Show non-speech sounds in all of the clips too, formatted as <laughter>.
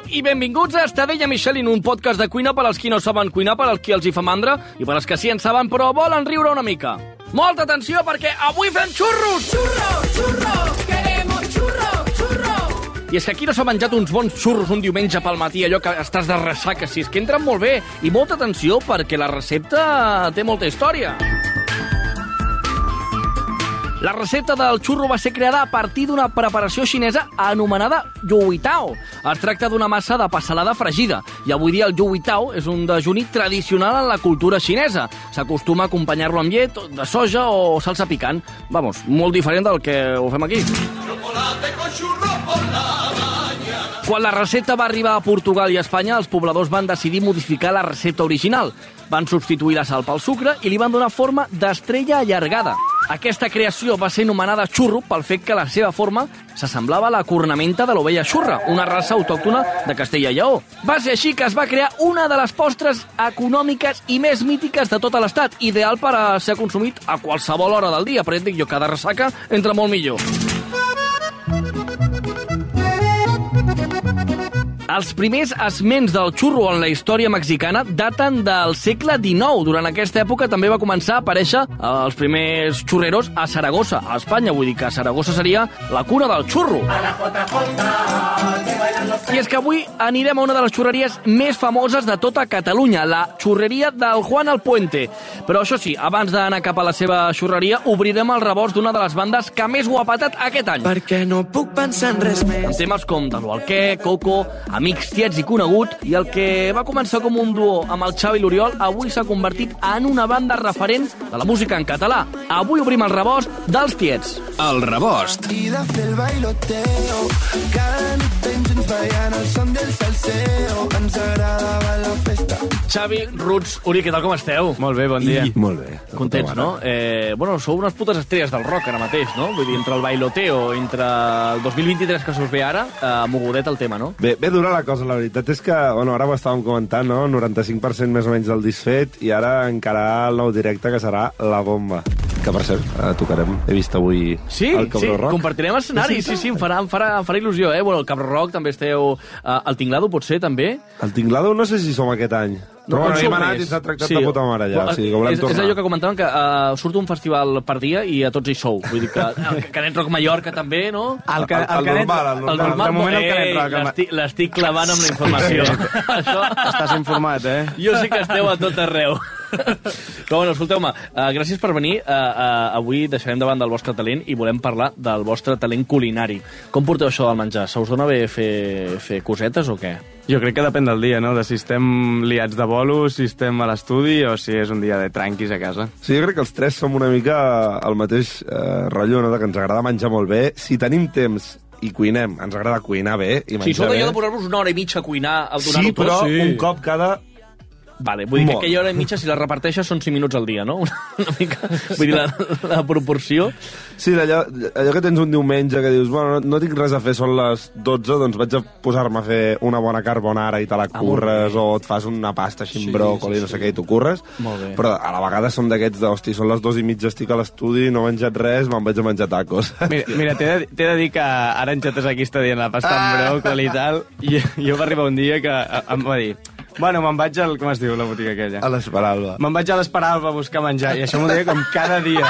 Esteu? I benvinguts a Estadella Michelin, un podcast de cuina per als qui no saben cuinar, per als qui els hi fa mandra i per als que sí en saben però volen riure una mica. Molta atenció perquè avui fem xurros! Churro, churro, queremos churro, churro. I és que aquí no s'ha menjat uns bons xurros un diumenge pel matí, allò que estàs de ressaca, si és que entren molt bé. I molta atenció perquè la recepta té molta història. La recepta del xurro va ser creada a partir d'una preparació xinesa anomenada youitao. Es tracta d'una massa de passalada fregida i avui dia el youitao és un dejuni tradicional en la cultura xinesa. S'acostuma a acompanyar-lo amb llet de soja o salsa picant. Vamos, molt diferent del que ho fem aquí. Quan la recepta va arribar a Portugal i a Espanya, els pobladors van decidir modificar la recepta original. Van substituir la sal pel sucre i li van donar forma d'estrella allargada. Aquesta creació va ser anomenada xurro pel fet que la seva forma s'assemblava a la cornamenta de l'ovella xurra, una raça autòctona de Castella i Lleó. Va ser així que es va crear una de les postres econòmiques i més mítiques de tot l'estat, ideal per a ser consumit a qualsevol hora del dia, però ja dic jo, cada ressaca entra molt millor. Els primers esments del xurro en la història mexicana daten del segle XIX. Durant aquesta època també va començar a aparèixer eh, els primers xurreros a Saragossa, a Espanya. Vull dir que Saragossa seria la cuna del xurro. I és que avui anirem a una de les xurreries més famoses de tota Catalunya, la xurreria del Juan Alpuente. Però això sí, abans d'anar cap a la seva xurreria, obrirem el rebost d'una de les bandes que més ho ha patat aquest any. Perquè no puc pensar en res més. amb temes com de l'Alquer, Coco, Amics Tiets i Conegut, i el que va començar com un duo amb el Xavi i l'Oriol avui s'ha convertit en una banda referent de la música en català. Avui obrim el rebost dels Tiets. El rebost. I de fer el bailoteo Cada nit junts ballant el son del salseo Ens agradava la festa Xavi, Roots, Uri, què tal, com esteu? Molt bé, bon dia. Molt bé. Contents, no? Eh, bueno, sou unes putes estrelles del rock ara mateix, no? Vull dir, entre el bailoteo, entre el 2023 que s'us ve ara, eh, mogudet el tema, no? Bé, bé dura la cosa, la veritat és que, bueno, ara ho estàvem comentant, no? 95% més o menys del disfet i ara encara el nou directe que serà La Bomba. Que, per cert, eh, tocarem, he vist avui Sí, el Cabró sí, Rock. compartirem escenari, sí, sí, em farà, em farà, em farà il·lusió, eh? Bueno, el Cabró Rock també esteu... Eh, el Tinglado, potser, també? El Tinglado no sé si som aquest any. Però bueno, on hi hem anat i ens ha tractat de puta mare ja. Bueno, o sigui, que volem és, tornar. és allò que comentàvem, que uh, surt un festival per dia i a tots hi sou. Vull dir que <laughs> el Canet Rock Mallorca també, no? El, ca, El- el normal, el normal. De moment el Canet Rock. el- l'estic- L'estic clavant amb la informació. <laughs> Això, Estàs informat, eh? jo sí que esteu a tot arreu. Però bueno, escolteu-me, uh, gràcies per venir. Uh, uh, avui deixarem davant del vostre talent i volem parlar del vostre talent culinari. Com porteu això del menjar? Se us dona bé fer, fer cosetes o què? Jo crec que depèn del dia, no? De si estem liats de bolo, si estem a l'estudi o si és un dia de tranquis a casa. Sí, jo crec que els tres som una mica el mateix eh, rotllo, no? de que ens agrada menjar molt bé. Si tenim temps i cuinem, ens agrada cuinar bé i menjar Si sou bé. d'allò de posar-vos una hora i mitja a cuinar, a donar-ho Sí, però tot... un cop cada Vale, vull dir que Molt. aquella hora i mitja, si la reparteixes, són 5 minuts al dia, no? Una, <laughs> una mica... Vull dir, la, la proporció... Sí, d'allò allò que tens un diumenge que dius, bueno, no, no tinc res a fer, són les 12, doncs vaig a posar-me a fer una bona carbonara i te la Ah, curres, o et fas una pasta així amb Sí, bròcoli, sí, no sé sí. què, i t'ho curres. Molt bé. Però a la vegada som d'aquests de, hosti, són les dues i mitja, estic a l'estudi, no he menjat res, me'n vaig a menjar tacos. <laughs> Mira, mira t'he de, de dir que ara en Xotes aquí està dient la pasta amb bròcoli i tal, i jo va arribar un dia que em va dir bueno, me'n vaig al... com es diu la botiga aquella? A l'Esperalba. Me'n vaig a l'Esperalba a buscar menjar, i això m'ho deia com cada dia.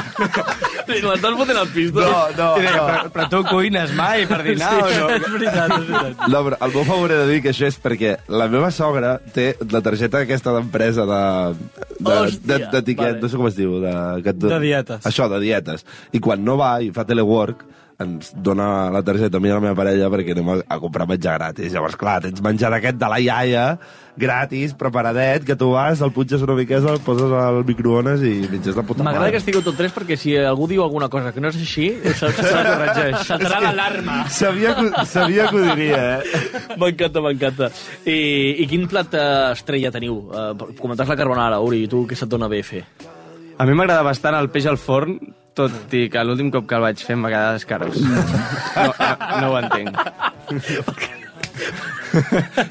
M'estàs fotent el pistó? No, no, I deia, no. però, però tu cuines mai per dinar o no? és veritat, és veritat. No, però el meu favor he de dir que això és perquè la meva sogra té la targeta aquesta d'empresa de de, Hòstia, de, de tiquet, vale. no sé com es diu. De, que De dietes. Això, de dietes. I quan no va i fa telework, ens dona la targeta a mi i a la meva parella perquè anem a, a comprar menjar gratis. Llavors, clar, tens menjar d'aquest de la iaia, gratis, preparadet, que tu vas, el punxes una miquesa, el poses al microones i menges de puta M'agrada que estigueu tots tres perquè si algú diu alguna cosa que no és així. <laughs> Saltarà l'alarma. Sabia que, sabia que ho diria, eh? <laughs> M'encanta, m'encanta. I, I quin plat eh, estrella teniu? Uh, comentaves la carbonara, Uri, i tu què se't dona bé fer? A mi m'agrada bastant el peix al forn, tot i que l'últim cop que el vaig fer em va quedar d'escarós. No, no, no ho entenc.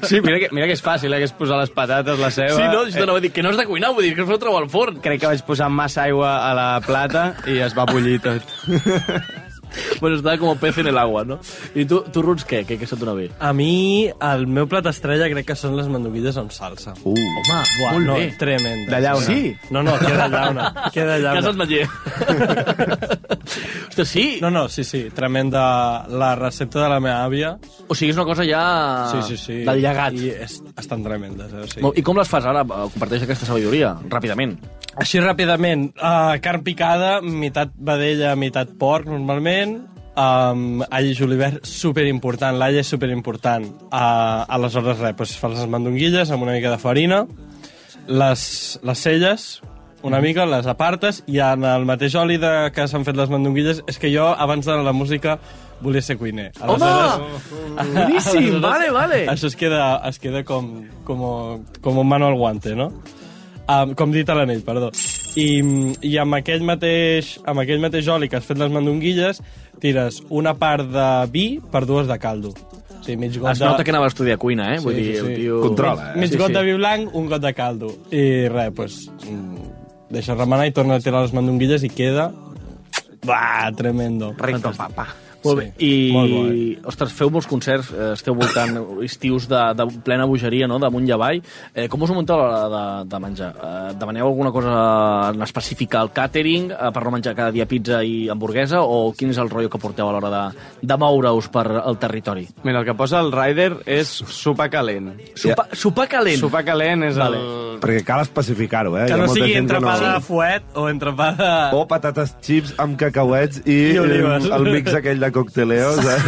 Sí, mira que, mira que és fàcil, eh, que és posar les patates, la ceba... Sí, no? Això t'anava a dir que no has de cuinar, vull dir que us trobar al forn. Crec que vaig posar massa aigua a la plata i es va bullir tot. <laughs> Bueno, estava com el pez en el agua, no? I tu, tu Ruts, què? Què, què se't dona bé? A mi, el meu plat estrella crec que són les mandonguilles amb salsa. Uh. Home, Buah, molt no, bé. tremenda. De llauna. Sí? No, no, que de llauna. Que de llauna. Casa Matller. Ostres, sí? No, no, sí, sí, tremenda. La recepta de la meva àvia... O sigui, és una cosa ja... Sí, sí, sí. Del llegat. I és, estan tremendes, eh? O sigui. I com les fas ara? Eh, Comparteix aquesta sabidoria, ràpidament. Així ràpidament, uh, carn picada, meitat vedella, meitat porc, normalment, um, all i julivert, superimportant, l'all és superimportant. Uh, aleshores, res, doncs fas les mandonguilles amb una mica de farina, les, les selles, una mica, les apartes, i en el mateix oli de que s'han fet les mandonguilles, és que jo, abans de la música, volia ser cuiner. Boníssim, <laughs> vale, vale. Això es queda, es queda com, com, com un mano al guante, no? Um, com dit a l'anell, perdó. I, i amb, aquell mateix, amb aquell mateix oli que has fet les mandonguilles, tires una part de vi per dues de caldo. O sigui, mig got Es de... nota que anava a estudiar cuina, eh? Vull Sí, dir, sí, el sí. tio... Controla, eh? Mig Sí, got sí. de vi blanc, un got de caldo. I res, doncs... Mm, deixa remenar i torna a tirar les mandonguilles i queda... Bah, tremendo. Rico, papa. Molt bé. Sí, I, molt bo. ostres, feu molts concerts, eh, esteu voltant <coughs> estius de, de plena bogeria, no?, damunt i avall. Eh, com us ho munteu a l'hora de, de menjar? Eh, demaneu alguna cosa en específica al càtering eh, per no menjar cada dia pizza i hamburguesa o quin és el rotllo que porteu a l'hora de, de moure-us per el territori? Mira, el que posa el rider és sopar calent. Sopa, sopar calent. Sopar calent és Vale. el... Perquè cal especificar-ho, eh? Que no sigui que entrepada de fuet o entrepada... O patates chips amb cacauets i, I olives. el mix aquell de cocteleos, eh?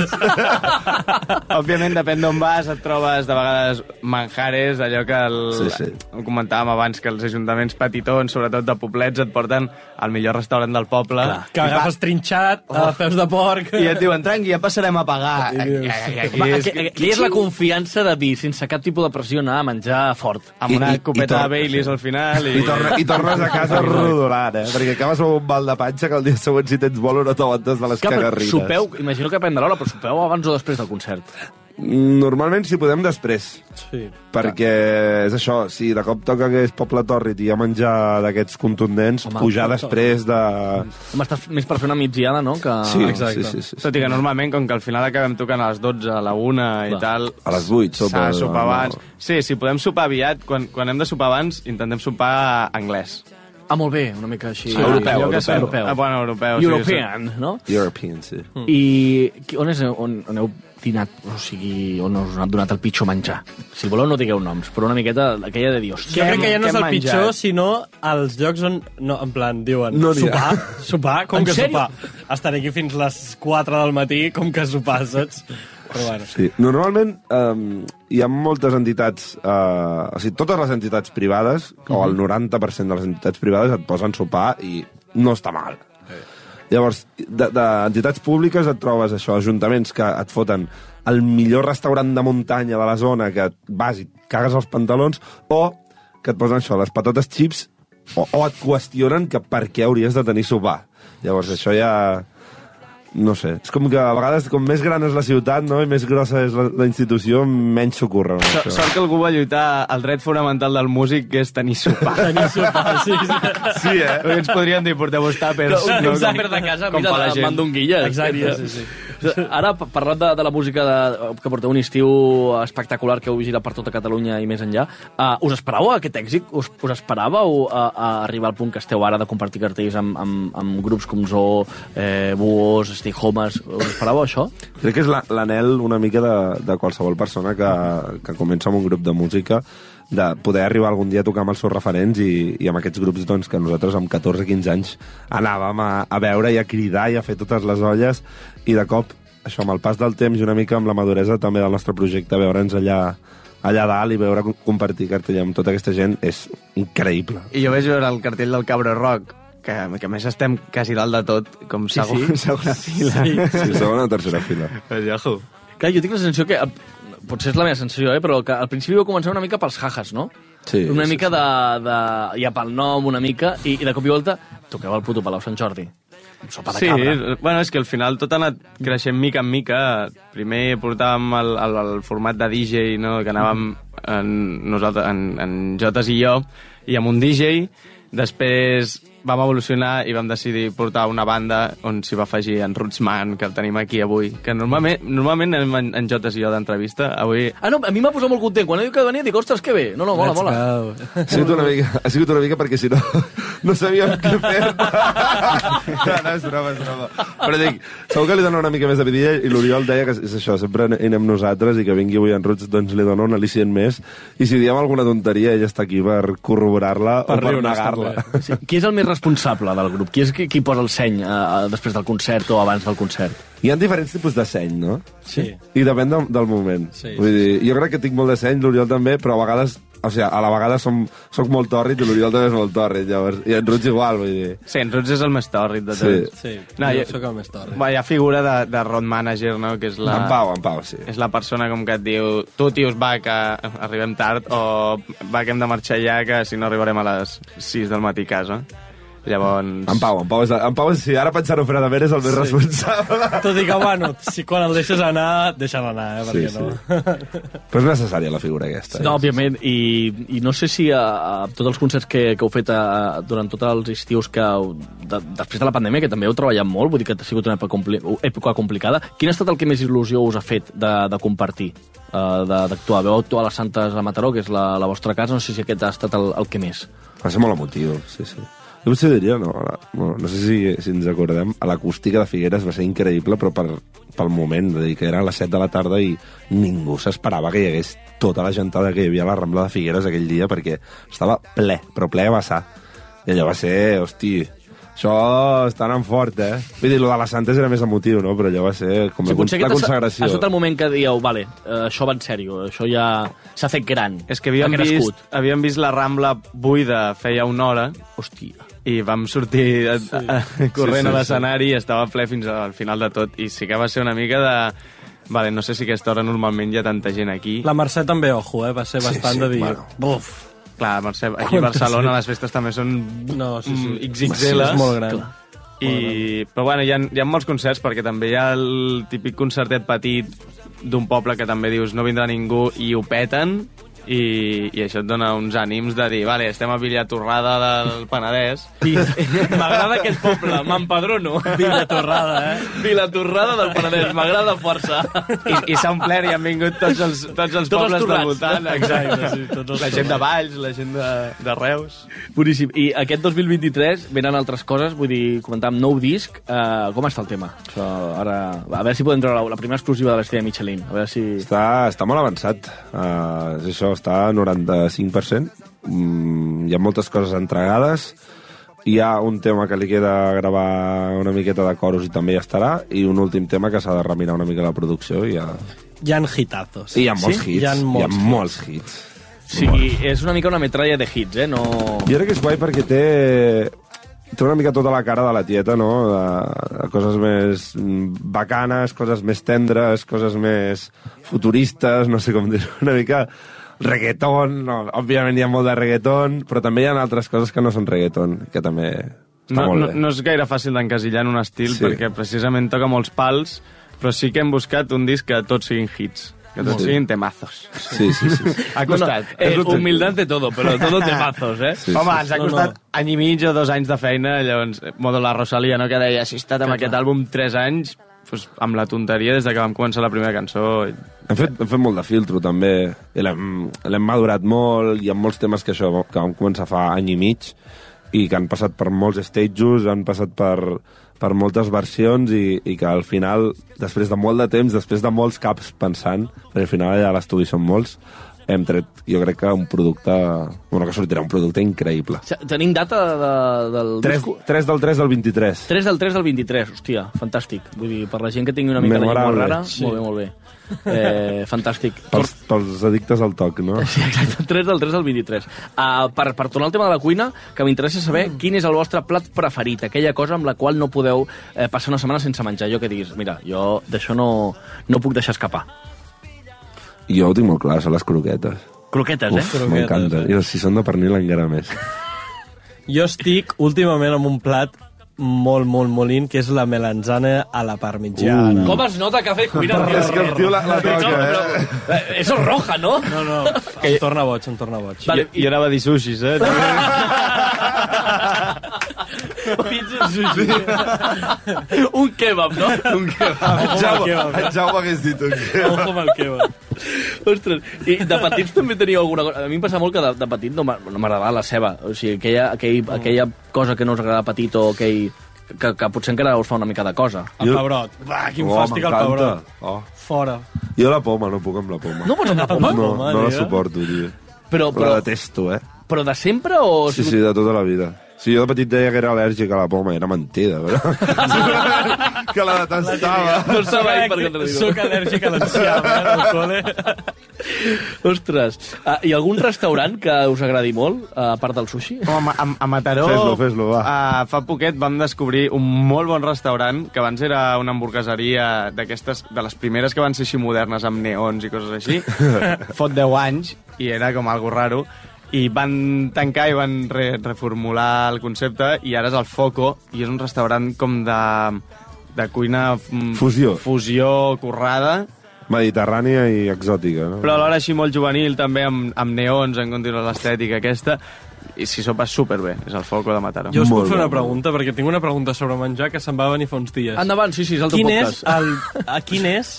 <laughs> Òbviament, depèn d'on vas, et trobes de vegades manjares, allò que el... Sí, sí. Ho comentàvem abans, que els ajuntaments petitons, sobretot de poblets, et porten al millor restaurant del poble. Que agafes trinxat, Oh. a peus de porc... I et diuen, tranqui, ja passarem a pagar. I I- i- i- Home, és- aquí, aquí és la confiança de dir, sense cap tipus de pressió, anar a menjar fort. Amb una I- i- i copeta tor- de Baileys al final. I, I, torna, I tornes a casa rodolant, eh? Perquè acabes amb un mal de panxa que el dia següent, si tens vol, no t'aguantes de les Clar, cagarrines. sopeu, imagino que depèn de l'hora, però sopeu abans o després del concert. Normalment, si podem, després. Sí. Perquè és això, si de cop toca que és Poble Tòrrit i hi ha menjar d'aquests contundents, Home, pujar després de... Home, estàs més per fer una migdiada, no? Que... Sí, exacte. sí, sí, sí. Tot i que normalment, com que al final acabem tocant a les 12, a la 1 i Clar. tal... A les 8 sopa, S'ha de sopar no. abans. Sí, si podem sopar aviat, quan, quan hem de sopar abans, intentem sopar anglès. Ah, molt bé, una mica així. Europeu, Allò que europeu. sap- Europeu. Ah, bueno, europeu. sí, European, no? European, sí. Mm. I on, és, on, on heu dinat, o sigui, on us han donat el pitjor menjar? Si voleu no digueu noms, però una miqueta aquella de dir, Jo crec que ja no és el hem pitjor, menjat? sinó els llocs on, no, en plan, diuen, No sopar, sopar, com En que sèrio? sopar? Estaré aquí fins les 4 del matí, com que sopar, saps? Però bueno. Sí. Normalment um, hi ha moltes entitats, uh, o sigui, totes les entitats privades, o el 90% de les entitats privades et posen sopar i no està mal. Llavors, d'entitats públiques et trobes això, ajuntaments que et foten el millor restaurant de muntanya de la zona que vas i cagues els pantalons, o que et posen això, les patates chips, o, o et qüestionen que per què hauries de tenir sopar. Llavors, això ja... No sé, és com que a vegades com més gran és la ciutat no? i més grossa és la, la institució, menys s'ocorre. No? So, sort que algú va lluitar el dret fonamental del músic, que és tenir sopar. <laughs> Tenir sopar, sí, sí. Sí, eh? Perquè ens podrien dir, porteu-vos tàpers. un, un com- tàper de casa com mira, mandonguilles. Exacte, sí, sí. <laughs> Ara, pa- parlant de, de la música de, que porteu un estiu espectacular que heu girat per tota Catalunya i més enllà, uh, us esperàveu aquest èxit? Us, us esperàveu a, a arribar al punt que esteu ara de compartir cartells amb, amb, amb grups com Zoo, eh, Buos, Stay Homes? Us esperàveu això? Crec que és la- l'anel una mica de, de qualsevol persona que, que comença amb un grup de música de poder arribar algun dia a tocar amb els seus referents i, i amb aquests grups doncs, que nosaltres amb 14-15 anys anàvem a, a veure i a cridar i a fer totes les olles i de cop, això amb el pas del temps i una mica amb la maduresa també del nostre projecte, veure'ns allà allà dalt i veure com- compartir cartell amb tota aquesta gent és increïble. I jo vaig veure el cartell del Cabra Rock, que, que a més estem quasi dalt de tot, com segon, sí, <laughs> segona fila. Sí. Sí, segona o tercera fila. Yahoo. Clar, jo tinc la sensació que... Potser és la meva sensació, eh? però que al principi vau començar una mica pels jajas, no? Sí, Una sí, mica de, de... ja pel nom, una mica, i, i de cop i volta toqueu el puto Palau Sant Jordi. Sopa de Sí, cabra. bueno, és que al final tot ha anat creixent mica en mica. Primer portàvem el, el, el format de DJ, no?, que anàvem en, nosaltres, en, en Jotes i jo, i amb un DJ. Després vam evolucionar i vam decidir portar una banda on s'hi va afegir en Rootsman, que el tenim aquí avui, que normalment, normalment anem en, en Jotes i jo d'entrevista. Avui Ah, no, a mi m'ha posat molt content. Quan he dit que venia, dic, ostres, que bé. No, no, mola, mola. Ha sigut una mica, ha sigut una mica perquè si no, no sabíem què fer. no, no, és broma, és broma. Però dic, segur que li dona una mica més de vidilla i l'Oriol deia que és això, sempre anem nosaltres i que vingui avui en Roots doncs li dona un al·licient més i si diem alguna tonteria ella està aquí per corroborar-la o per negar-la. també. Sí. Qui és el més responsable del grup? Qui és qui, qui posa el seny eh, després del concert o abans del concert? Hi ha diferents tipus de seny, no? Sí. I depèn del, del moment. Sí, Vull dir, jo crec que tinc molt de seny, l'Oriol també, però a vegades o sigui, a la vegada som, soc molt tòrrit i l'Oriol també és molt tòrrit, llavors. I en Roots igual, vull dir. Sí, en Roots és el més tòrrit de Sí. tots. Sí, No, jo jo- sóc el més torre. Va, hi ha figura de, de road manager, no?, que és la... En Pau, en Pau, sí. És la persona com que et diu tu, tios, va, que arribem tard o va, que hem de marxar ja, que si no arribarem a les 6 del matí a casa. Llavors... En Pau, en Pau, és, en Pau si ara pensar-ho fredament, és el més responsable. <laughs> Tot i que, bueno, si quan el deixes anar, deixa'l anar, eh? Perquè Sí, no... Però és necessària la figura aquesta. No, eh? òbviament, i, i no sé si a, a tots els concerts que, que heu fet a, durant tots els estius que heu, de, després de la pandèmia, que també heu treballat molt, vull dir que ha sigut una època, compli època complicada, quin ha estat el que més il·lusió us ha fet de, de compartir, uh, d'actuar? Veu actuar a les Santes a Mataró, que és la, la vostra casa, no sé si aquest ha estat el, el que més. Va ser molt emotiu, sí, sí. Jo potser diria, no, la, bueno, no sé si, si ens acordem, a l'acústica de Figueres va ser increïble, però per, pel moment, de dir que era a les 7 de la tarda i ningú s'esperava que hi hagués tota la gentada que hi havia a la Rambla de Figueres aquell dia, perquè estava ple, però ple a vessar. I allò va ser, hosti, això està anant fort, eh? Vull dir, lo de les Santes era més emotiu, no? Però allò va ser com la, potser la ha- consagració. Ha estat el moment que dieu, vale, eh, això va en sèrio, això ja s'ha fet gran. És que havíem ha vist, havíem vist la Rambla buida feia una hora Hòstia. I vam sortir a, a, a, corrent Sí, sí, a l'escenari i estava ple fins al final de tot. I sí que va ser una mica de... Vale, no sé si a aquesta hora normalment hi ha tanta gent aquí. La Mercè també, ojo, eh? Va ser bastant sí, de dir... bueno. Buf, Clar, Mercè, aquí a Barcelona les festes també són No, sí, sí. mm, XXL. és molt gran. I, però bueno, hi ha, hi ha molts concerts perquè també hi ha el típic concertet petit d'un poble que també dius no vindrà ningú i ho peten i, i això et dona uns ànims de dir vale, estem a Villatorrada del Penedès <laughs> M'agrada aquest poble, m'empadrono. Vila Torrada, eh? Vilatorrada del Penedès, m'agrada força. i, i s'ha omplert i han vingut tots els, tots els Tots els pobles del torrats. voltant exacte, Sí, tots els la gent de Valls, la gent de, de Reus Boníssim. I aquest 2023 venen altres coses, vull dir, comentàvem nou disc. Uh, com està el tema? Això, ara, a veure si podem treure la, la primera exclusiva de l'estrella Michelin. A veure si... Està, està molt avançat. Uh, és això, està a 95%. Mm, hi ha moltes coses entregades. Hi ha un tema que li queda gravar una miqueta de coros i també ja estarà, i un últim tema que s'ha de remirar una mica la producció i ja... Hi ha hitazos. I hi ha molts Sí? hits. Hi ha molts hi ha molts hits. Sí, és una mica una metralla de hits, eh? No... Jo crec que és guai perquè té, té una mica tota la cara de la tieta, no? De, de coses més mm, bacanes, coses més tendres, coses més futuristes, no sé com dir una mica reggaeton, no, òbviament hi ha molt de reggaeton, però també hi ha altres coses que no són reggaeton, que també està no, molt no, bé. no és gaire fàcil d'encasillar en un estil Sí. sí. perquè precisament toca molts pals però sí que hem buscat un disc que tots siguin hits que tots siguin temazos Sí, sí, sí. ha costat Eh, humildad de todo, però todo <laughs> temazos, eh? Sí, Home, sí. ens ha No, costat no. any i mig o dos anys de feina, llavors, modo la Rosalia, no? que deia, si he estat amb aquest àlbum tres anys, doncs, amb la tonteria des de que vam començar la primera cançó. I- Hem fet, hem fet molt de filtro, també. I L'hem madurat molt. Hi ha molts temes que això que vam començar fa any i mig i que han passat per molts stages, han passat per, per moltes versions i, i que al final, després de molt de temps, després de molts caps pensant, perquè al final allà a l'estudi són molts, hem tret, jo crec que un producte... Bueno, que sortirà un producte increïble. Tenim data de, del 3, disco? 3 del 3 del 23. 3 del 3 del 23, hòstia, fantàstic. Vull dir, per la gent que tingui una mica de llengua Memorable. rara, Sí. molt bé, molt bé. Eh, <laughs> fantàstic. Pels, pels addictes al toc, no? Sí, exacte, 3 del 3 del 23. Uh, per, per tornar al tema de la cuina, que m'interessa saber quin és el vostre plat preferit, aquella cosa amb la qual no podeu eh, passar una setmana sense menjar. Jo que diguis, mira, jo d'això no, no puc deixar escapar. Jo ho tinc molt clar, són les croquetes. Croquetes, eh? Uf, m'encanta. I si són de pernil encara més. <laughs> Jo estic últimament amb un plat molt, molt, molt in, que és la melanzana a la parmitjana. Uh. Com es nota que ha fet cuina? <laughs> És que el tio la- la toca, No, però, eh, Eso es roja, no? No, no, em torna boig, em torna boig. Vale, jo, jo anava a dir sushis, eh? <laughs> <laughs> Un kebab, no? Un kebab. El Jaume, eh? Jaume hagués dit un kebab. Ojo amb el kebab. Ostres, i de petits també teníeu alguna cosa... A mi em passa molt que de, de petit no m'a- no m'agradava la ceba. O sigui, aquella, aquell, aquella cosa que no us agradava petit o aquell... Que, que potser encara us fa una mica de cosa. El pebrot. Va, quin Oh, fàstic el pebrot. Oh. Fora. Jo la poma, no puc amb la poma. No pots amb la poma? No, Poma, no la suporto, tio. Però, La però, detesto, eh? però de sempre o... Sí, sí, de tota la vida. Si jo de petit deia que era al·lèrgic a la poma, era mentida, però... <laughs> que la detestava. No ahí per contradir-ho. Soc al·lèrgic a l'enciam, eh, al col·le. Ostres, uh, hi ha algun restaurant que us agradi molt, uh, a part del sushi? Com a, a, a Mataró... Fes-lo, fes-lo, va. Uh, fa poquet vam descobrir un molt bon restaurant, que abans era una hamburgueseria d'aquestes, de les primeres que van ser així modernes, amb neons i coses així. <laughs> Fot 10 anys, i era com algo raro. I van tancar i van re reformular el concepte, i ara és el Foco, i és un restaurant com de, de cuina... mm, Fusió. Fusió currada, Mediterrània i exòtica, no? però alhora així molt juvenil, també amb, amb neons, en continuar l'estètica aquesta, i si sopa superbé, és el Foco de Mataró. Jo us Molt puc fer una pregunta, perquè tinc una pregunta sobre menjar que se'm va venir fa uns dies. Endavant, sí, sí, és el teu quin podcast. és, el, a, quin és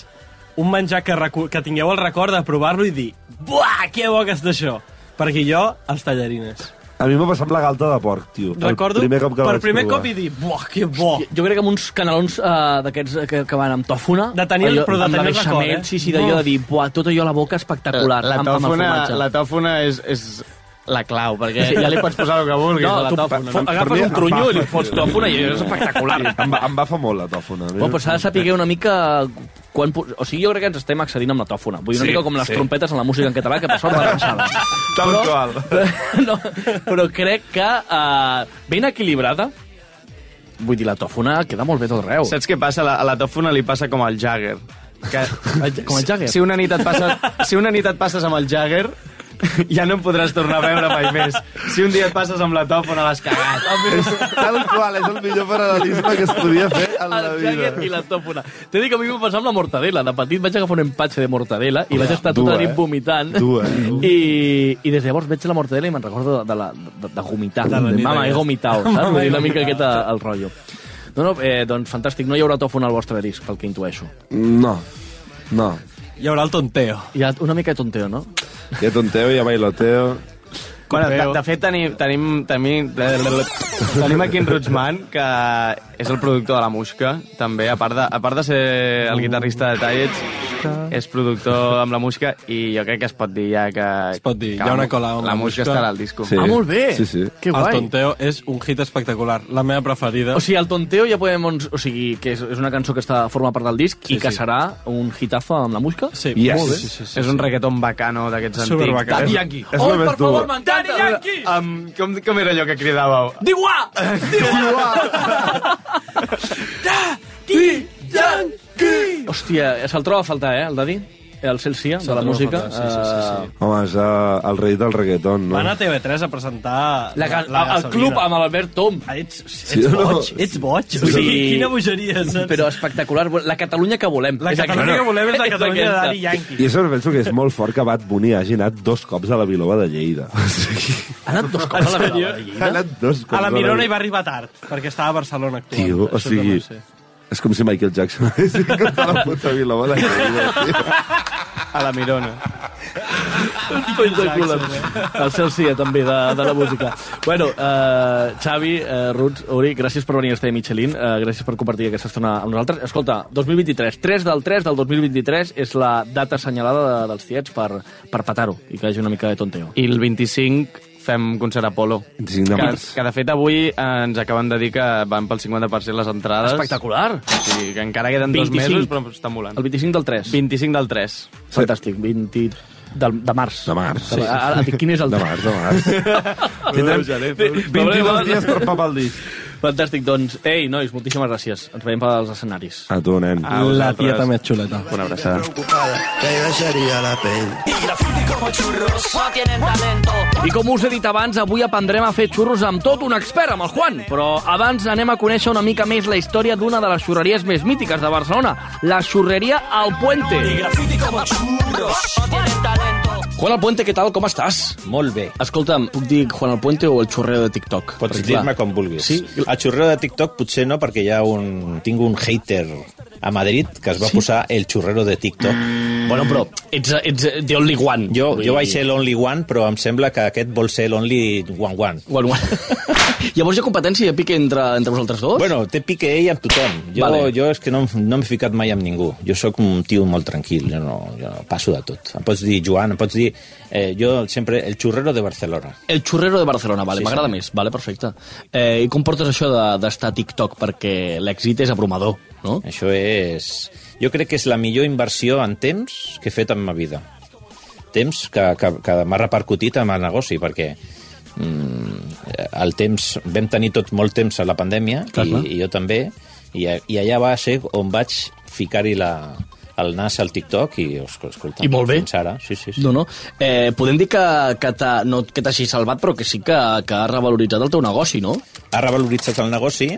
un menjar que, que tingueu el record de provar-lo i dir Buah, que bo que és d'això? Perquè jo, els tallarines. A mi m'ha passat amb la galta de porc, tio. Recordo el primer cop que la per primer provar. cop i dir Buah, que bo! Jo, jo crec que amb uns canelons uh, d'aquests eh, que, que van amb tòfona... De tenir el- allò- però de amb la tenir el record, eh? Sí, sí, d'allò de dir, buah, tot allò a la boca espectacular. La amb, amb el tòfona, formatge. la tòfona és, és la clau, perquè ja li pots posar el que vulguis No, a la tu tòfona. fo- agafes un tronyo i li fots tòfona i és espectacular. Em, va, em va fa molt la tòfona. Bueno, però s'ha de saber una mica... Quan, o sigui, jo crec que ens estem accedint amb la tòfona. Vull dir, una Sí, mica com les sí. trompetes en la música en català, que per sort van avançades. <laughs> Tal qual. <laughs> no, però crec que uh, ben equilibrada, vull dir, la tòfona queda molt bé tot arreu. Saps què passa? A la, a la tòfona li passa com al Jagger. Que, <laughs> Com el Jagger? Si una nit et, passa, si una nit et passes amb el Jagger, ja no em podràs tornar a veure mai més. Si un dia et passes amb la tòfona, l'has cagat. <laughs> Tal qual, és el millor paral·lelisme que es podia fer en la el vida. I la tòfona. T'he dit que a mi m'ho passava amb la mortadela. De petit vaig agafar un empatxe de mortadela i vaig estar tota la nit eh? vomitant. Tu, eh? I, I des de llavors veig la mortadela i me'n recordo de, de, la, de, de vomitar. De Mama, he vomitat, saps? <laughs> Vull dir, una mica aquest eh, el rotllo. No, no, eh, doncs fantàstic. No hi haurà tòfona al vostre disc, pel que intueixo. No, no. Hi haurà el tonteo. Hi ha una mica de tonteo, no? Hi ha tonteo, hi ha bailoteo... Bueno, de, de fet, tenim, tenim, tenim, tenim aquí en Rootsman, que és el productor de la Musca, també, a part de, a part de ser el guitarrista de Tallets, és productor amb la Musca, i jo crec que es pot dir ja que... Es pot dir, hi ha una cola amb la la Musca Musca. estarà al disco. Sí. Ah, molt bé! Sí, sí. Que El guai! tonteo és un hit espectacular. La meva preferida. O sigui, el tonteo ja podem... O sigui, que és, és una cançó que està forma part del disc Sí, i que sí. serà un hitazo amb la música? sí, Yes. molt bé. Sí, sí, sí, És un reggaeton bacano d'aquests Super antics. bacano. Daddy Yankee. És oh, el per favor, dur. m'encanta! Um, com, com era allò que cridàveu? Diuà! <laughs> Diuà! <laughs> Daddy Yankee! Hòstia, se'l troba a faltar, eh, el Daddy? El Celsia, de la música. faltar, sí, sí, sí, sí. Eh, Home, és uh, el rei del reggaeton, no? Va anar a TV3 a presentar... La, la, el gasolina. club amb l'Albert Tom. Ah, Ets, ets Sí o no? boig, ets boig. Sí. sigui, quina bogeria, saps? Però espectacular. La Catalunya que volem. La És Catalunya aquesta. que volem és la <laughs> És Catalunya de. Daddy Yankee. I això penso que és molt fort que Bad Bunny hagi anat dos cops a la Vilova de Lleida. Ha anat dos cops a la? Vilova de ha Lleida. anat dos cops A la Mirona hi Vilova. va arribar tard, perquè estava a Barcelona actuant. Tio, o sigui, sé. És com si Michael Jackson <laughs> hagués vingut a la puta Lleida, tio. A la Mirona. Espectacular. El cel sia, també, de, de la música. Bueno, uh, Xavi, uh, Ruts, Uri, gràcies per venir a estar a Michelin, uh, gràcies per compartir aquesta estona amb nosaltres. Escolta, 2023, 3 del 3 del 2023 és la data assenyalada de, dels tiets per, per petar-ho i que hi hagi una mica de tonteo. I el 25 fem concert Apolo. 25 de que, març. que de fet avui eh, ens acaben de dir que van pel 50% les entrades. Espectacular! O sigui, que encara queden dos 25. mesos, però està molant. El 25 del 3. 25 del 3. Fantàstic, 20 del, de març. De març, sí. ara, dic, quin és el De març, de març. <laughs> Tindrem gener, 22 dies per papar el disc. Fantàstic, doncs. Ei, nois, moltíssimes gràcies. Ens veiem pels escenaris. A tu, nen. A La tieta més xuleta. Una abraçada. Que la pell. I com us he dit abans, avui aprendrem a fer xurros amb tot un expert, amb el Juan. Però abans anem a conèixer una mica més la història d'una de les xurreries més mítiques de Barcelona, la xurreria Al Puente. Juan Al Puente, què tal? Com estàs? Molt bé. Escolta'm, puc dir Juan Al Puente o el xurreo de TikTok? Pots dir-me com vulguis. Sí? El xurreo de TikTok potser no, perquè hi ha un... tinc un hater a Madrid que es va Sí? posar el xurrero de TikTok. Bueno, però ets, ets the only one. Jo, jo vaig ser l'only one, però em sembla que aquest vol ser l'only one one. One, one. <laughs> Llavors hi ha competència i pique entre, entre vosaltres dos? Bueno, té pique ell amb tothom. Jo, Vale. jo és que no, no m'he ficat mai amb ningú. Jo sóc un tio molt tranquil, jo no, jo passo de tot. Em pots dir Joan, em pots dir... Eh, jo sempre... El xurrero de Barcelona. El xurrero de Barcelona, vale, Sí, m'agrada senyor. més, vale, perfecte. Eh, I com portes això de- d'estar a TikTok? Perquè l'èxit és abrumador, no? Això és... Jo crec que és la millor inversió en temps que he fet en ma vida. Temps que, que, que m'ha repercutit en el negoci, perquè mm, el temps... Vam tenir tots molt temps a la pandèmia, Clar, clar. i, i jo també, i, i allà va ser on vaig ficar-hi la, el nas al TikTok i, escol- escolta, I molt bé. fins ara, sí, sí, sí. No, no. Eh, podem dir que, que no que t'hagi salvat, però que sí que, que ha revaloritzat el teu negoci, no? ha revaloritzat el negoci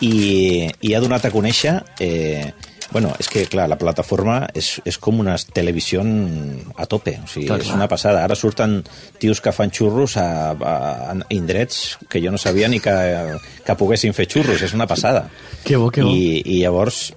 i, i ha donat a conèixer... Eh, bueno, és que, clar, la plataforma és, és com una televisió a tope. O sigui, Clar, és una passada. Ara surten tios que fan xurros a, a, a indrets que jo no sabia ni que, que poguessin fer xurros. És una passada. Que bo, que bo. I, i llavors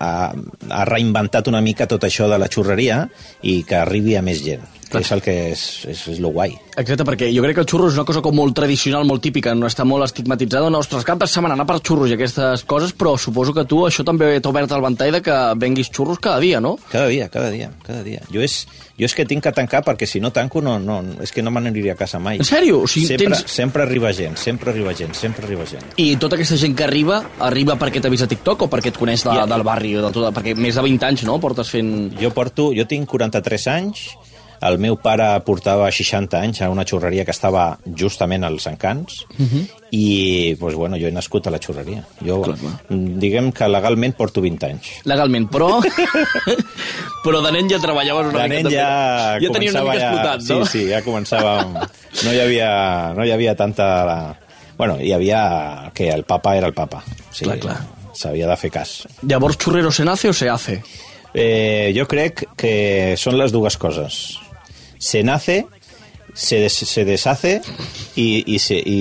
ha, ha reinventat una mica tot això de la xurreria i que arribi a més gent. Que és el que és, és, és lo guai. Exacte, perquè jo crec que el xurro és una cosa com molt tradicional, molt típica, no està molt estigmatitzada. No, ostres, cap de setmana anar per xurros i aquestes coses, però suposo que tu això també t'ha obert el ventall de que venguis xurros cada dia, no? Cada dia, cada dia, cada dia. Jo és, jo és que tinc que tancar perquè si no tanco no, no, és que no me n'aniria a casa mai. En sèrio? O sigui, sempre, tens- sempre arriba gent, sempre arriba gent, sempre arriba gent. I tota aquesta gent que arriba, arriba perquè t'ha vist a TikTok o perquè et coneix de, Ja. del barri? De tot, perquè més de 20 anys, no?, portes fent... Jo porto, jo tinc 43 anys, el meu pare portava 60 anys a una xurreria que estava justament als Encants Mhm. i pues, bueno, jo he nascut a la xurreria. Jo, Clar, clar. diguem que legalment porto 20 anys. Legalment, però... <laughs> però de nen ja treballaves una De mica nen també. ja, Ja tenies una començava mica explotat, no? Sí, sí, ja començàvem... No hi havia, no hi havia tanta... Bueno, hi havia que el papa era el papa. Sí, Clar, clar. S'havia de fer cas. Llavors, xurrero se nace o se hace? Eh, jo crec que són les dues coses. Se nace, se, des, se deshace i, i, se, i,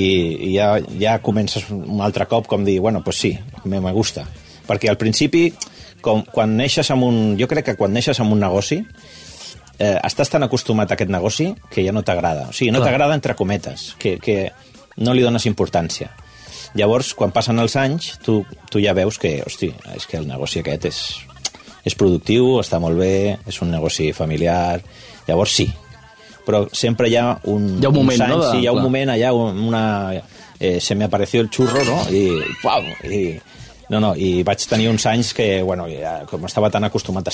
i ja, ja comences un altre cop com dir, bueno, pues sí, me, me gusta. Perquè al principi, com, quan neixes amb un... Jo crec que quan neixes amb un negoci, eh, estàs tan acostumat a aquest negoci que ja no t'agrada. O sigui, no t'agrada entre cometes, que, que no li dones importància. Llavors, quan passen els anys, tu, tu ja veus que, hosti, és que el negoci aquest és, és productiu, està molt bé, és un negoci familiar... Llavors sí, però sempre hi ha un, Hi ha un moment, anys, no, de- sí, hi ha un clar. moment allà, un- una... Eh, se me apareció el xurro, no? I, pau, i, no, no, i vaig tenir uns anys que, bueno, ja, com estava tan acostumat,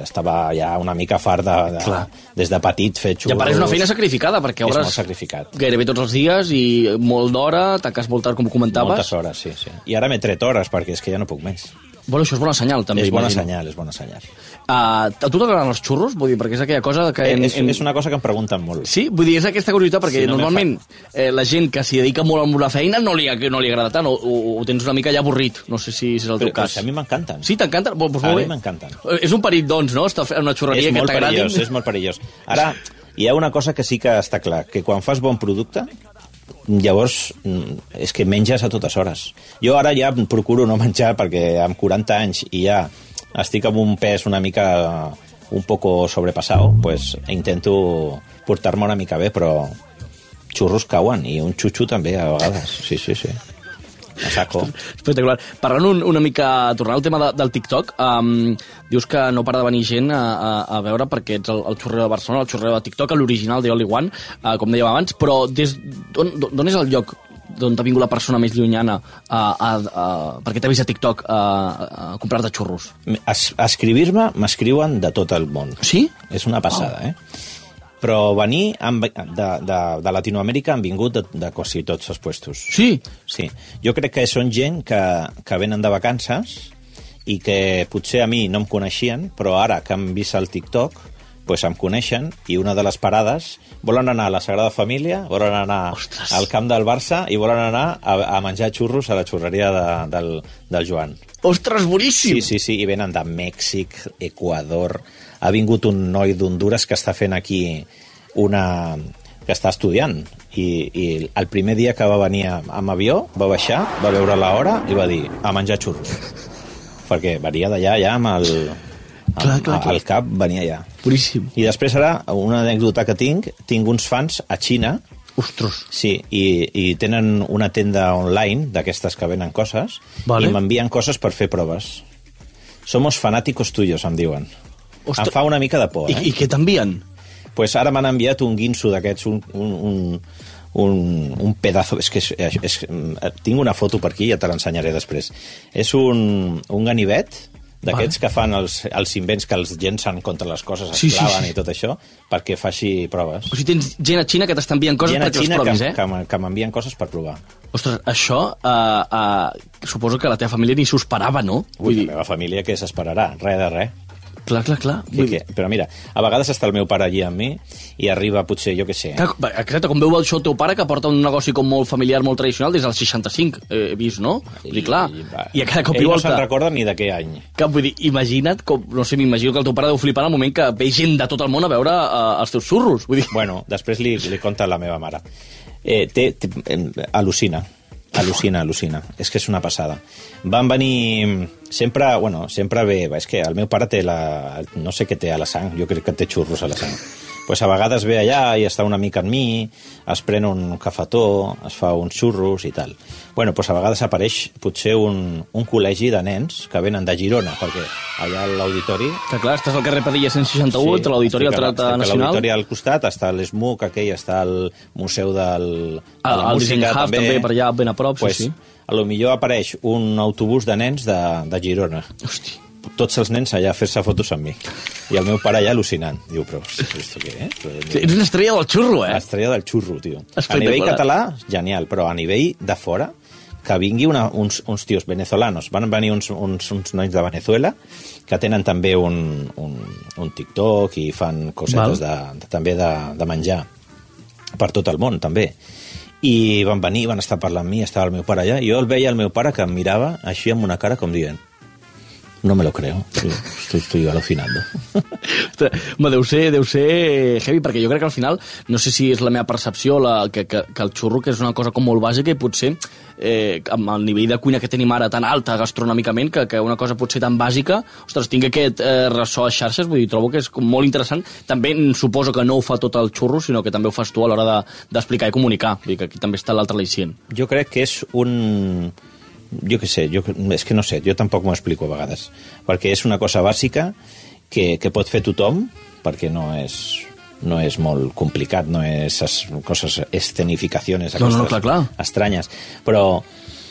estava ja una mica fart de, de, Clar. des de petit fer xurros. Ja pareix una feina sacrificada, perquè És hauràs molt sacrificat. gairebé tots els dies i molt d'hora, tanques molt tard, com comentaves. Moltes hores, sí, sí. I ara m'he tret hores, perquè és que ja no puc més. Bueno, això és bona senyal, també. és bona senyal, és bona senyal. Uh, a tu t'agraden els xurros? Vull dir, perquè és aquella cosa que... En, és, és una cosa que em pregunten molt. Sí, vull dir, és aquesta curiositat, perquè Sí, no me normalment eh, la gent que s'hi dedica molt a la feina no li, no li agrada tant, o, o, o tens una mica ja avorrit. No sé si, és el teu Però, però cas. si a mi m'encanten. Sí, t'encanten? Pues, pues, A molt mi m'encanten. És un perill, doncs, no? Estar fent una xurreria és que molt t'agradi. perillós, és molt perillós. Ara, hi ha una cosa que sí que està clar, que quan fas bon producte, llavors mm, és que menges a totes hores. Jo ara ja procuro no menjar perquè amb 40 anys i ja estic amb un pes una mica un poco sobrepasado, pues intento portar-me una mica bé, però xurros cauen i un xutxo també a vegades. Sí, sí, sí. A saco. Espectacular. Parlant un, una mica, tornant al tema de, del TikTok, um, dius que no para de venir gent a, a, a veure perquè ets el, el xorreo de Barcelona, el xorreo de TikTok, l'original de Only One, uh, com dèiem abans, però des és el lloc d'on t'ha vingut la persona més llunyana a, a, a, perquè t'ha vist a TikTok a, a comprar-te xurros? Es, a escribir-me m'escriuen de tot el món. Sí? És una passada, eh? Però venir han, de, de, de Latinoamèrica han vingut de, de quasi tots els puestos. Sí? Sí. Jo crec que són gent que, que venen de vacances i que potser a mi no em coneixien, però ara que han vist el TikTok, pues em coneixen i una de les parades volen anar a la Sagrada Família, volen anar Ostres. al camp del Barça i volen anar a, a menjar xurros a la xurreria de, del, del Joan. Ostres, boníssim! Sí, sí, sí, i venen de Mèxic, Equador... Ha vingut un noi d'Honduras que està fent aquí una... que està estudiant i, i el primer dia que va venir amb avió va baixar, va veure l'hora i va dir a menjar xurros perquè venia d'allà ja amb el, Clar, clar, clar. el cap venia allà Boníssim. i després ara, una anècdota que tinc tinc uns fans a Xina Ostres. Sí, i, i tenen una tenda online d'aquestes que venen coses Vale. i m'envien coses per fer proves. Somos fanáticos tuyos, em diuen. Ostres. Em fa una mica de por, I, eh? I què t'envien? pues ara m'han enviat un guinso d'aquests, un, un, un, un, un pedazo... És que és, és, és, tinc una foto per aquí, ja te l'ensenyaré després. És un, un ganivet d'aquests que fan els, els invents que els llencen contra les coses, es Sí, sí, claven sí. i tot això, perquè faci proves. O sigui, tens gent a Xina que t'està enviant coses Gent perquè Xina les provis, que, eh? que, que m'envien coses per provar. Ostres, això uh, uh, suposo que la teva família ni s'ho esperava, no? Ui, la meva família què s'esperarà? Res de res. Clar, clar, clar. Que, que, però mira, a vegades està el meu pare allí amb mi i arriba potser, jo què sé... Clar, exacte, com veu això el teu pare, que porta un negoci com molt familiar, molt tradicional, des dels 65, eh, he vist, no? Vull dir, clar, i, va, i a cada cop i ell no volta... se'n recorda ni de què any. Que, vull dir, imagina't, com, no sé, m'imagino que el teu pare deu flipar en el moment que ve gent de tot el món a veure uh, els teus xurros. Vull dir, Bueno, després li, li conta la meva mare. Eh, té, té, em, al·lucina, al·lucina, al·lucina. És que és una passada. Van venir... Sempre, bueno, sempre ve... És que el meu pare té la... No sé què té a la sang, jo crec que té xurros a la sang. Pues a vegades ve allà i està una mica amb mi, es pren un cafetó, es fa uns xurros i tal. Bueno, pues a vegades apareix potser un, un col·legi de nens que venen de Girona, perquè allà a l'auditori que clar, estàs al carrer Padilla 161, sí, l'Auditori al estic a- Teatre estic a Nacional. L'auditori al costat, està l'SMUC aquell, està el Museu del, de la el Música Zen Hub també, per allà ben a prop, sí, pues, sí. A lo millor apareix un autobús de nens de, de Girona. Hosti. Tots els nens allà a fer-se fotos amb mi. I el meu pare allà al·lucinant. Diu, però, esto què, eh? Però, Ets una estrella del xurro, eh? L'estrella del xurro, tio. A nivell català, genial, però a nivell de fora, que vingui una, uns, uns tios venezolanos, van venir uns, uns, uns nois de Venezuela, que tenen també un, un, un TikTok i fan cosetes de, de, també de, de menjar per tot el món, també. I van venir, van estar parlant amb mi, estava el meu pare allà, i jo el veia el meu pare que em mirava així amb una cara com dient no me lo creo, estoy, estoy alucinando. <laughs> Home, deu ser, deu ser heavy, perquè jo crec que al final, no sé si és la meva percepció, la, que, que, que el xurro que és una cosa com molt bàsica i potser eh, amb el nivell de cuina que tenim ara tan alta gastronòmicament, que, que una cosa potser tan bàsica, ostres, tinc aquest eh, ressò a xarxes, vull dir, trobo que és com molt interessant. També suposo que no ho fa tot el xurro, sinó que també ho fas tu a l'hora de- d'explicar de, i comunicar. Vull dir que aquí també està l'altre al·licient. Jo crec que és un... Jo què sé, jo, és que no sé, jo tampoc m'ho explico a vegades, perquè és una cosa bàsica que, que pot fer tothom, perquè no és, no és molt complicat, no és es, coses, escenificacions No, no, clar, clar. estranyes, però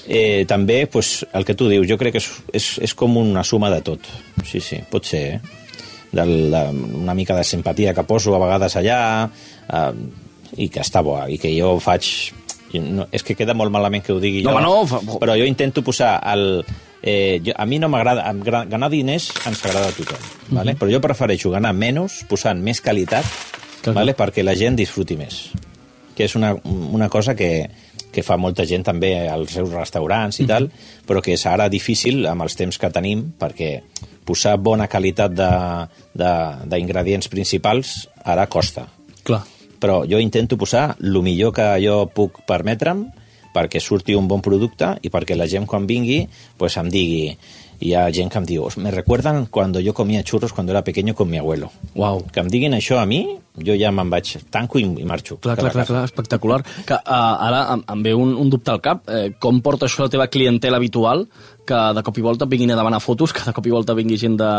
eh, també pues, el que tu dius, jo crec que és, és, és com una suma de tot. Sí, sí, pot ser, eh? De, una mica de simpatia que poso a vegades allà eh, i que està bo, i que jo faig... No, és que queda molt malament que ho digui No, jo, no, fa- però jo intento posar el... Eh, jo, a mi no m'agrada... Ganar diners ens agrada a tothom, vale? però jo prefereixo ganar menys posant més qualitat Clar, vale? perquè la gent disfruti més que és una, una cosa que, que fa molta gent també als seus restaurants i tal, però que és ara difícil amb els temps que tenim, perquè posar bona qualitat d'ingredients principals ara costa. Clar. Però jo intento posar el millor que jo puc permetre'm perquè surti un bon producte i perquè la gent quan vingui pues, em digui hi ha gent que em diu, me recuerdan cuando yo comía churros cuando era pequeño con mi abuelo. Uau. Que em diguin això a mi, jo ja me'n vaig, tanco i, i marxo. Clar, clar, clar, clar, espectacular. Que, uh, ara em, em ve un, un dubte al cap. Eh, com porta això la teva clientela habitual que de cop i volta vinguin a demanar fotos, que de cop i volta vingui gent de,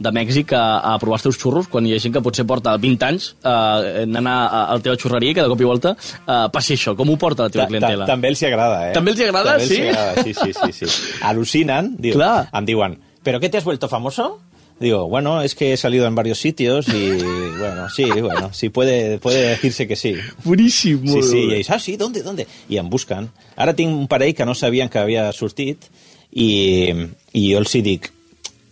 de Mèxic a, a provar els teus xurros, quan hi ha gent que potser porta 20 anys eh, anant a, a la teva xurreria i que de cop i volta eh, passi això. Com ho porta la teva Ta- ta- clientela? També els hi agrada, eh? També els hi agrada, També els sí? hi agrada, sí, sí, sí, sí. <laughs> Al·lucinen, diu, Clar. Em diuen, ¿pero qué te has vuelto famoso? Digo, bueno, es que he salido en varios sitios y, <laughs> bueno, sí, bueno, sí, puede, puede decirse que sí. Boníssim. Sí, sí, i ells, ah, sí, ¿dónde, dónde? I em busquen. Ara tinc un parell que no sabien que havia sortit i, i jo els hi dic,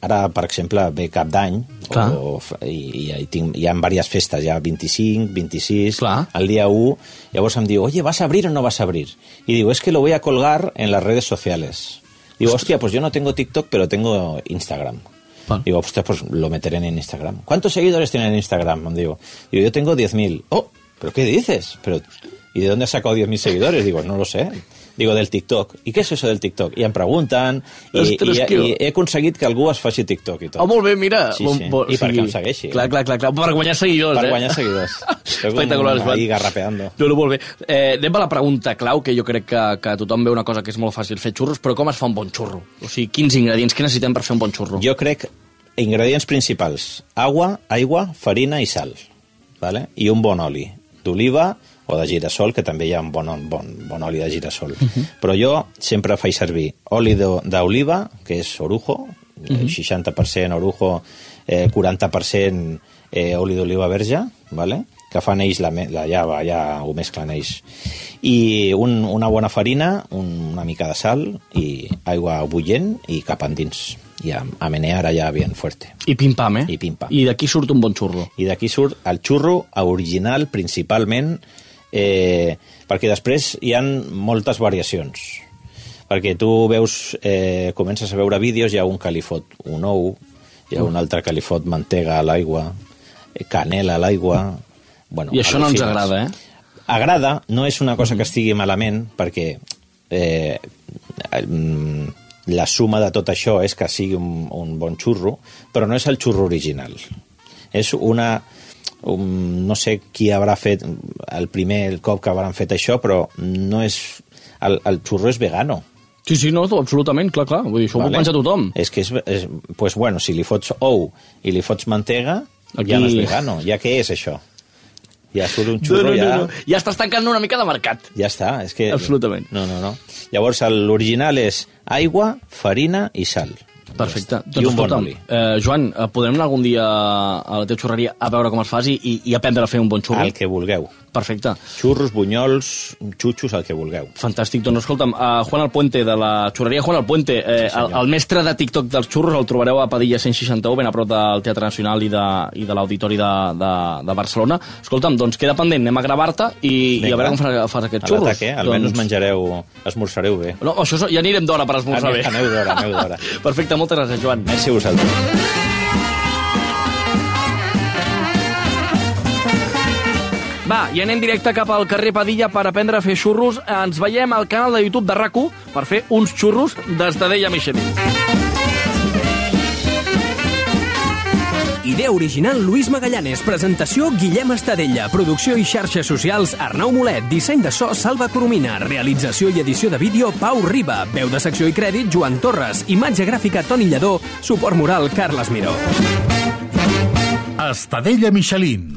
ara, per exemple, ve cap d'any o, i, i, tinc, hi ha diverses festes, ja 25, 26, Clar. el dia 1, llavors em diu, oye, ¿vas a abrir o no vas a abrir? Y digo, es que lo voy a colgar en las redes sociales. Digo, hostia, pues yo no tengo TikTok, pero tengo Instagram. Digo, hostia, pues lo meteré en Instagram. ¿Cuántos seguidores tienen en Instagram? Digo, digo yo tengo 10.000. Oh, ¿pero qué dices? Pero, ¿Y de dónde has sacado 10.000 seguidores? Digo, no lo sé. Digo, del TikTok. ¿Y qué es eso del TikTok? I em pregunten, i, Ostres, i, que- i he aconseguit que algú es faci TikTok i tot. Oh, molt bé, mira. Sí, Bon- sí. bon- I perquè em segueixi. Clar, clar, clar, clar. Per guanyar seguidors, Per eh? guanyar seguidors. <laughs> Espectacular, Joan. ahí garrapeando. No, no, molt bé. Eh, anem a la pregunta clau, que jo crec que, que tothom ve una cosa que és molt fàcil fer xurros, però com es fa un bon xurro? O sigui, quins ingredients que necessitem per fer un bon xurro? Jo crec ingredients principals. Agua, aigua, farina i sal. Vale? I un bon oli. D'oliva o de girassol, que també hi ha un bon, bon, bon oli de girassol. Uh -huh. Però jo sempre faig servir oli d'oliva, que és orujo, uh -huh. 60% orujo, eh, 40% eh, oli d'oliva verge, vale? que fan ells, la, la llava, ja ho mesclen ells. I un, una bona farina, un, una mica de sal i aigua bullent i cap endins. I a, a menear allà bien fuerte. I pim-pam, eh? I pim-pam. I d'aquí surt un bon xurro. I d'aquí surt el xurro original principalment eh, perquè després hi han moltes variacions perquè tu veus, eh, comences a veure vídeos, hi ha un que li fot un ou, hi ha un altre que li fot mantega a l'aigua, eh, canela a l'aigua... Bueno, I això no ens agrada, eh? Agrada, no és una cosa que estigui malament, perquè eh, mm, la suma de tot això és que sigui un, un bon xurro, però no és el xurro original. És una... Un, no sé qui haurà fet el primer cop que hauran fet això, però no és... El, el xurro és vegano. Sí, sí, no, absolutament, clar, clar. Vull dir, això vale. ho pensa tothom. És que és, és... Pues bueno, si li fots ou i li fots mantega, Aquí- ja no és vegano. Ja què és això? Ja surt un xurro, ja... Ja estàs tancant una mica de mercat. Ja està, és que... Absolutament. No, no, no. Llavors, el- l'original és aigua, farina i sal. Perfecte. I un bon escolta'm, oli. Eh, Joan, eh, podrem anar algun dia a la teva xurreria a veure com es fas i, i, aprendre a fer un bon xurro? El que vulgueu. Perfecte. Xurros, bunyols, xutxos, el que vulgueu. Fantàstic. Doncs escolta'm, uh, Juan Alpuente, de la xurreria Juan Alpuente, eh, Sí, el, el mestre de TikTok dels xurros, el trobareu a Padilla 161, ben a prop del Teatre Nacional i de, i de l'Auditori de, de, de Barcelona. Escolta'm, doncs queda pendent, anem a gravar-te i, i a veure com fas, fas aquests A xurros. l'atac, eh? Almenys menjareu, esmorzareu bé. No, això ja anirem d'hora per esmorzar Ane- bé. aneu d'hora, aneu d'hora. <laughs> Perfecte, moltes gràcies, Joan. Merci a vosaltres. Va, i anem directe cap al carrer Padilla per aprendre a fer xurros. Ens veiem al canal de YouTube de rac per fer uns xurros d'Estadella Michelin. Idea original Luis Magallanes, presentació Guillem Estadella, producció i xarxes socials Arnau Molet, disseny de so Salva Coromina, realització i edició de vídeo Pau Riba, veu de secció i crèdit Joan Torres, imatge gràfica Toni Lledó, suport moral Carles Miró. Estadella Michelin.